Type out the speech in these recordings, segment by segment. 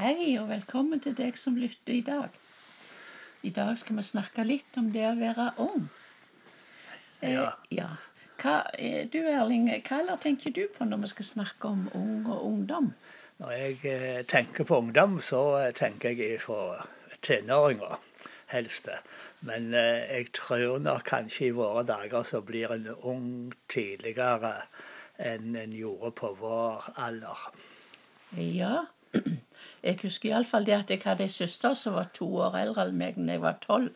Hei, og velkommen til deg som lytter i dag. I dag skal vi snakke litt om det å være ung. Eh, Ja. ja. Hva, eh, du Erling, hva eller tenker du på når vi skal snakke om ung og ungdom? Når jeg eh, tenker på ungdom, så eh, tenker jeg fra tenåringer helst. Men eh, jeg tror nok kanskje i våre dager så blir en ung tidligere enn en gjorde på vår alder. Ja, jeg husker iallfall det at jeg hadde ei søster som var to år eldre enn meg da jeg var tolv,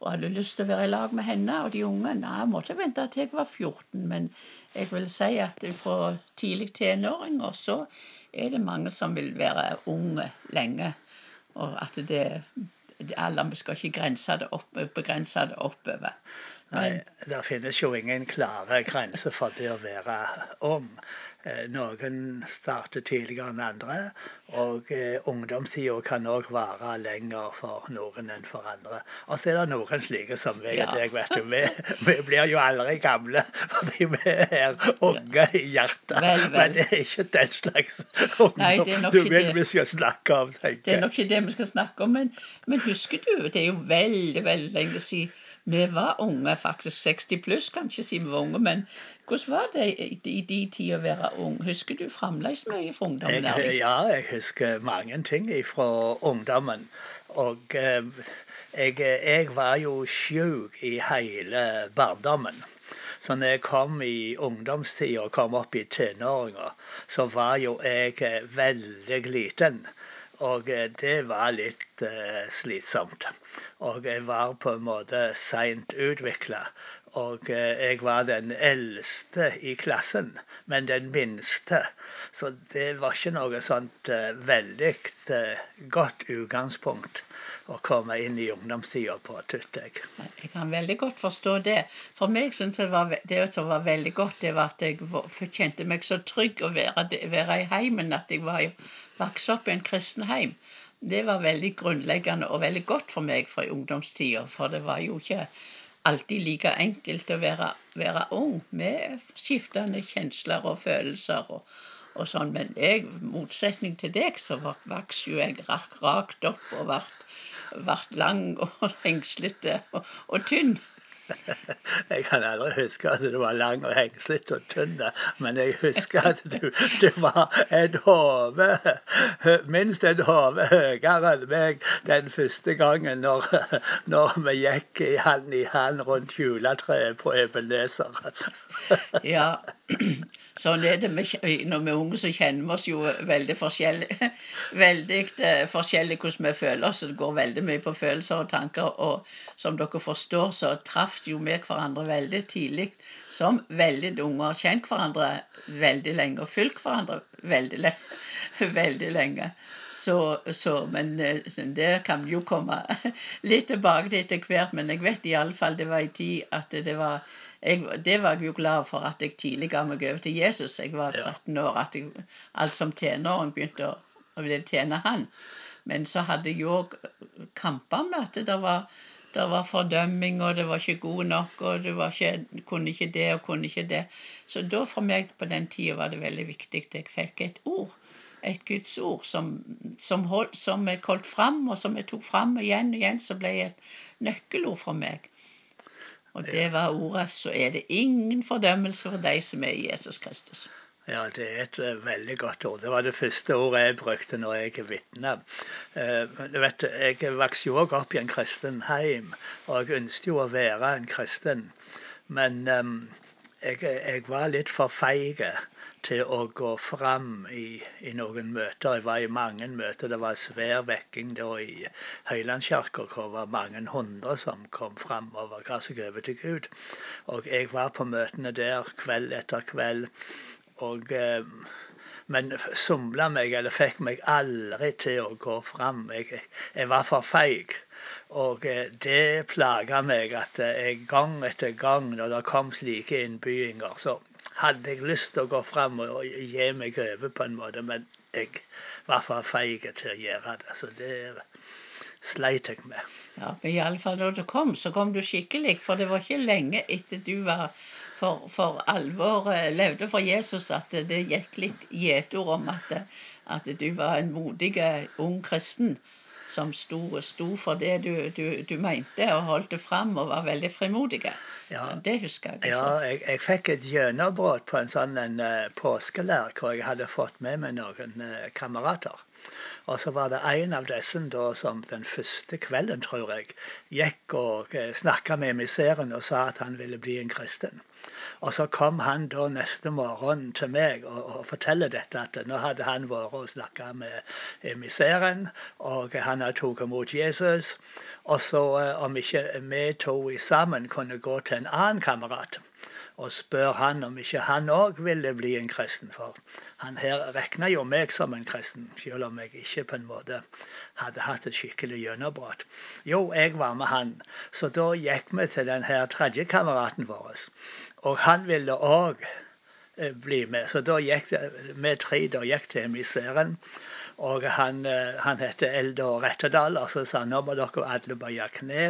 og hadde lyst til å være i lag med henne og de unge. Nei, jeg måtte vente til jeg var 14, men jeg vil si at fra tidlig tenåringer så er det mange som vil være unge lenge, og at det, det alle, Vi skal ikke grense det opp, begrense det oppover. Nei, Det finnes jo ingen klare grenser for det å være ung. Eh, Noen starter tidligere enn andre, og eh, ungdomstida kan òg vare lenger for noen enn for andre. Og så er det noen slike som meg og deg, vet du. Vi, vi blir jo aldri gamle fordi vi er unge i hjertet. Vel, vel. Men det er ikke den slags ungdom Nei, du vil vi skal snakke om, tenker jeg. Det er nok ikke det vi skal snakke om, men, men husker du, det er jo veldig, veldig lenge siden vi var unge, faktisk 60 pluss kan ikke si vi var unge, men hvordan var det i, din tid å være ung? Husker du fremdeles mye fra ungdommen? Jeg, ja, jeg husker mange ting fra ungdommen. Og eh, jeg, jeg var jo sjuk i hele barndommen. Så når jeg kom i ungdomstida og kom opp i tenåringer, så var jo jeg eh, veldig liten. Og eh, det var litt slitsomt. Og jeg var på en måte seint utvikla. Og eh, jeg var den eldste i klassen, men den minste. Så det var ikke noe sånt eh, veldig eh, godt utgangspunkt å komme inn i ungdomstida på, tykker jeg. Jeg kan veldig godt forstå det. For meg synes jeg det som var veldig godt, det var at jeg kjente meg så trygg å være, være i heimen, at jeg var vokst opp i en kristen heim. Det var veldig grunnleggende og veldig godt for meg fra ungdomstida, for det var jo ikke alltid like enkelt å være, være ung med skiftende kjensler og følelser og, og sånn. Men i motsetning til deg, så vok- vokste jo jeg rakt opp og ble lang og hengslete og, og tynn. Jeg kan aldri huske at du var lang og hengslete og tynn, men jeg husker at du, du var en hode Minst en hode høyere enn meg den første gangen når, når vi gikk i hand i hand rundt juletreet på Ebenezer. Ja, sånn er det. med, Når vi er unge, så kjenner vi oss jo veldig forskjellig, veldig eh, forskjellig hvordan vi føler oss. Det går veldig mye på følelser og tanker. Og som dere forstår, så traff jo vi hverandre veldig tidlig som veldig unge. Har kjent hverandre veldig lenge og fulgt hverandre veldig, veldig lenge. Så, så, men eh, det kan vi jo komme litt tilbake til etter hvert. Men jeg vet iallfall det var en tid at det var jeg, det var jeg jo glad for at jeg tidlig ga meg over til Jesus. Jeg var 13 år. At jeg alt som tenåring begynte å, å tjene han. Men så hadde jeg òg kamper med at det var, det var fordømming, og det var ikke god nok, og det var ikke, kunne ikke det og kunne ikke det. Så da for meg på den tida var det veldig viktig at jeg fikk et ord. Et Guds ord som, som, hold, som jeg holdt fram, og som jeg tok fram igjen og igjen, så ble et nøkkelord for meg. Og det var ordet 'så er det ingen fordømmelse for de som er i Jesus Kristus'. Ja, det er et eh, veldig godt ord. Det var det første ordet jeg brukte når jeg er vitne. Eh, jeg vokste jo også opp i en kristen heim, og jeg ønsket jo å være en kristen. Men eh, jeg, jeg var litt for feig til å gå fram i, i noen møter. Jeg var i mange møter. Det var svær vekking da i Høylandskirka, hvor det var mange hundre som kom fram og ga seg over til Gud. Og jeg var på møtene der kveld etter kveld. Og, eh, men somla meg, eller fikk meg aldri til å gå fram. Jeg, jeg, var for feig. Og eh, det plaga meg at eh, jeg gang etter gang når det kom slike innbyinger, så hadde jeg lyst til å gå fram og, gi meg over på en måte, men jeg var for feig til å gjøre det. Så det sleit jeg med. Ja, iallfall da du kom, så kom du skikkelig. For det var ikke lenge etter du var for, for alvor eh, levde for Jesus, at det gikk litt gjetord om at, at du var en modig ung kristen som sto, sto for det du, du, du, mente, og holdt det fram og var veldig frimodig. Ja. Det husker jeg. Ja, jeg, jeg fikk et gjennombrudd på en sånn en, uh, påskelær hvor jeg hadde fått med meg noen uh, kamerater. Og så var det en av disse da, som den første kvelden, tror jeg, gikk og uh, snakka med emissæren og sa at han ville bli en kristen. Og så kom han da neste morgen til meg og, og forteller dette at nå hadde han vært og snakka med emissæren, og han hadde tatt imot Jesus. Og så eh, om ikke vi to sammen kunne gå til en annen kamerat og spør han om ikke han òg ville bli en kristen. For han her regna jo meg som en kristen, selv om jeg ikke på en måte hadde hatt et skikkelig gjennombrudd. Jo, jeg var med han. Så da gikk vi til den her tredje kameraten vår. Og han ville òg bli med. Så da gikk det, vi tre da gikk til emissæren. Og han, eh, han heter Eldar Rettedal. Og så sa han nå må dere alle bøye kne.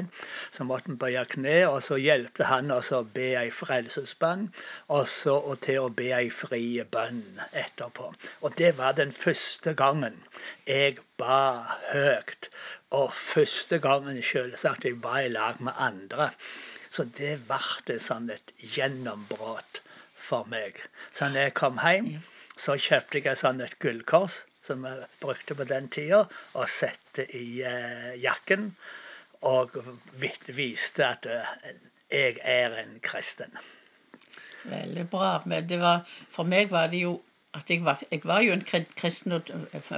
Så måtte vi bøye kne, og så hjelpte han oss å be ei frelsesbønn. Og så og til å be ei frie bønn etterpå. Og det var den første gangen jeg ba høyt. Og første gangen selvsagt jeg var i lag med andre. Så det ble sånn et gjennombrudd for meg. Så når jeg kom hjem, så kjøpte jeg sånn et gullkors som jeg brukte på den tida, og satte i eh, jakken. Og viste at eh, jeg er en kristen. Veldig bra. Men det var, for meg var det jo at jeg var, jeg var jo en kristen,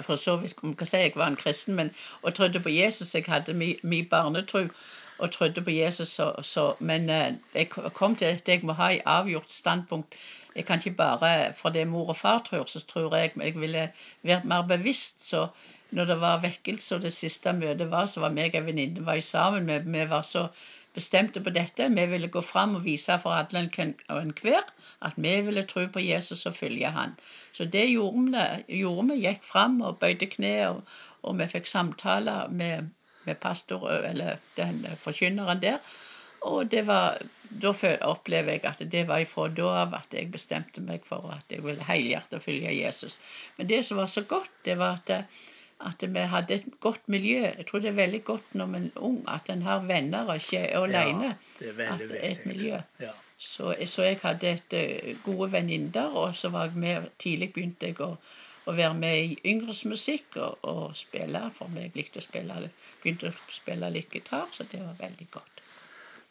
for så vidt kan si jeg var en kristen, men, og trodde på Jesus. Jeg hadde min barnetro og trodde på Jesus. Så, så, men eh, jeg kom til at jeg må ha et avgjort standpunkt. Jeg kan ikke bare For det mor og far tror, så tror jeg jeg ville vært mer bevisst. Så når det var vekkelse, og det siste møtet var, så var meg og venninne sammen. Vi, vi var så bestemte på dette. Vi ville gå fram og vise for alle og enhver at vi ville tro på Jesus og følge han. Så det gjorde vi. Gjorde vi gikk fram og bøyde kne, og, og vi fikk samtaler med med pastor, eller den forkynneren der. Og det var, da opplever jeg at det var ifra da av at jeg bestemte meg for at jeg ville helhjertet følge Jesus. Men det som var så godt, det var at, at vi hadde et godt miljø. Jeg tror det er veldig godt når man er ung, at en har venner og ikke er alene. Ja, det er veldig viktig. Et miljø. Ja. Så, så, jeg hadde et, gode venninner, og så var jeg med, tidlig begynte jeg å å være med i yngres musikk og, og spille. For vi likte å spille, begynte å spille litt gitar, så det var veldig godt.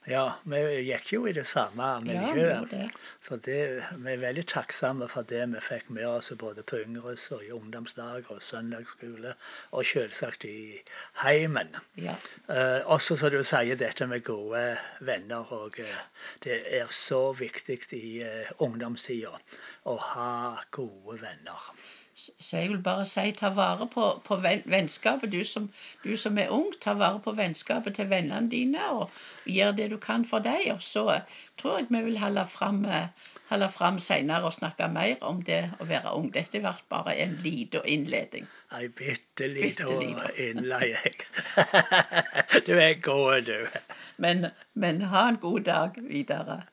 Ja, vi gikk jo i det samme miljøet. Ja, det. Så det, vi er veldig takksomme for det vi fikk med oss både på Yngres og i ungdomslag og søndagsskole, og selvsagt i heimen. Ja. Eh, også som du sier, dette med gode venner. og eh, Det er så viktig i eh, ungdomstida å ha gode venner. Så jeg vil bare si ta vare på, på vennskapet. Du som, du som, er ung, ta vare på vennskapet til vennene dine og gjør det du kan for dem. Og så tror jeg vi vil holde fram, holde fram senere og snakke mer om det å være ung. Dette ble bare en liten innledning. Ei bitte lita innleie. du er god, du. Men, men ha en god dag videre.